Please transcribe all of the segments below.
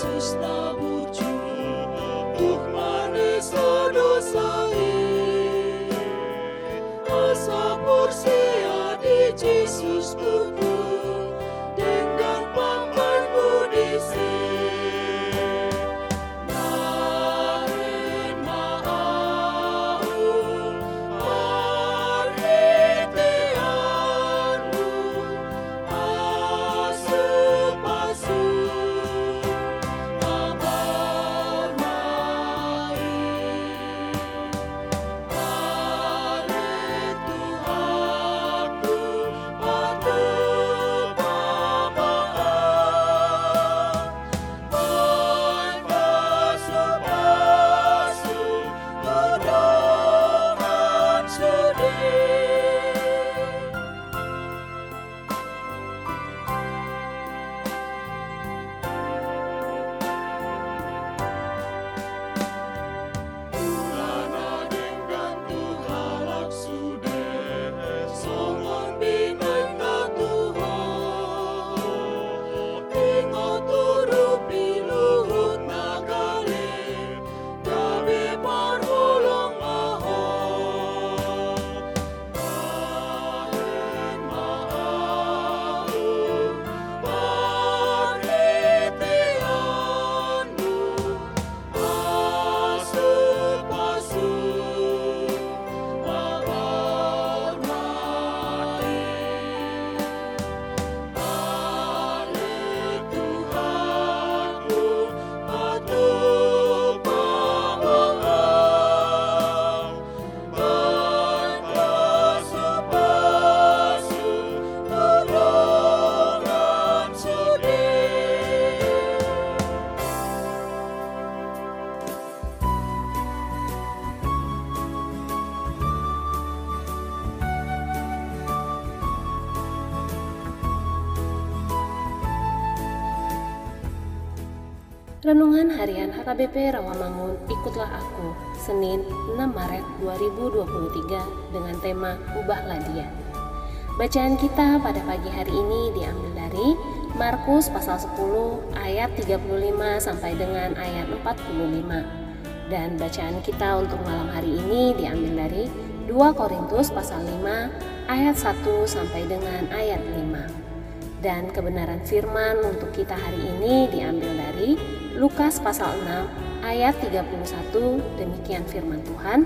Yesus Renungan Harian HKBP Rawamangun Ikutlah Aku Senin 6 Maret 2023 dengan tema Ubahlah Dia Bacaan kita pada pagi hari ini diambil dari Markus pasal 10 ayat 35 sampai dengan ayat 45 dan bacaan kita untuk malam hari ini diambil dari 2 Korintus pasal 5 ayat 1 sampai dengan ayat 5 dan kebenaran firman untuk kita hari ini diambil dari Lukas pasal 6 ayat 31 demikian firman Tuhan.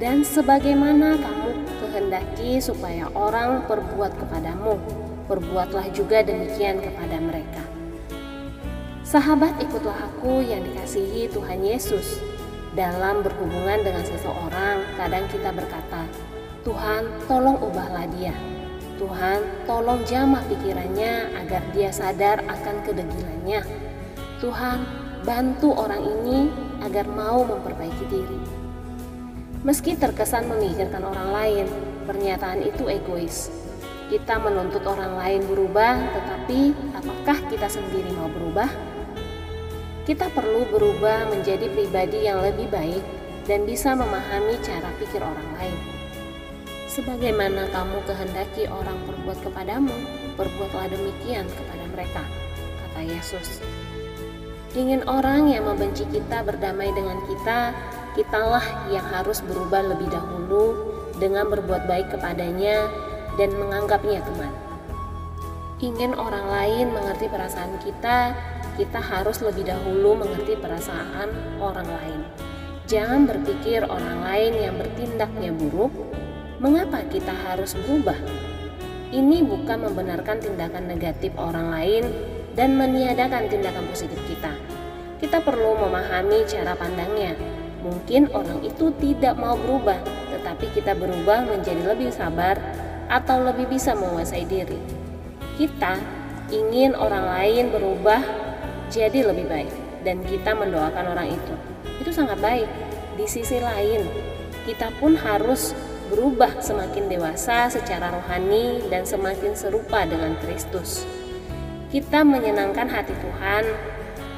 Dan sebagaimana kamu kehendaki supaya orang perbuat kepadamu perbuatlah juga demikian kepada mereka. Sahabat ikutlah aku yang dikasihi Tuhan Yesus. Dalam berhubungan dengan seseorang kadang kita berkata Tuhan tolong ubahlah dia Tuhan, tolong jamah pikirannya agar dia sadar akan kedegilannya. Tuhan, bantu orang ini agar mau memperbaiki diri. Meski terkesan memikirkan orang lain, pernyataan itu egois. Kita menuntut orang lain berubah, tetapi apakah kita sendiri mau berubah? Kita perlu berubah menjadi pribadi yang lebih baik dan bisa memahami cara pikir orang lain. Sebagaimana kamu kehendaki orang berbuat kepadamu, perbuatlah demikian kepada mereka, kata Yesus. Ingin orang yang membenci kita berdamai dengan kita, kitalah yang harus berubah lebih dahulu dengan berbuat baik kepadanya dan menganggapnya teman. Ingin orang lain mengerti perasaan kita, kita harus lebih dahulu mengerti perasaan orang lain. Jangan berpikir orang lain yang bertindaknya buruk, mengapa kita harus berubah? Ini bukan membenarkan tindakan negatif orang lain dan meniadakan tindakan positif kita. Kita perlu memahami cara pandangnya. Mungkin orang itu tidak mau berubah, tetapi kita berubah menjadi lebih sabar atau lebih bisa menguasai diri. Kita ingin orang lain berubah jadi lebih baik dan kita mendoakan orang itu. Itu sangat baik. Di sisi lain, kita pun harus berubah semakin dewasa secara rohani dan semakin serupa dengan Kristus. Kita menyenangkan hati Tuhan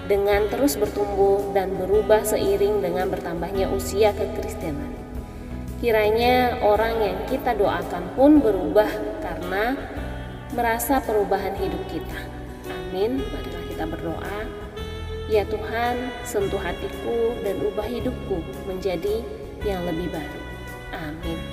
dengan terus bertumbuh dan berubah seiring dengan bertambahnya usia kekristenan. Kiranya orang yang kita doakan pun berubah karena merasa perubahan hidup kita. Amin. Marilah kita berdoa. Ya Tuhan, sentuh hatiku dan ubah hidupku menjadi yang lebih baru. Amin.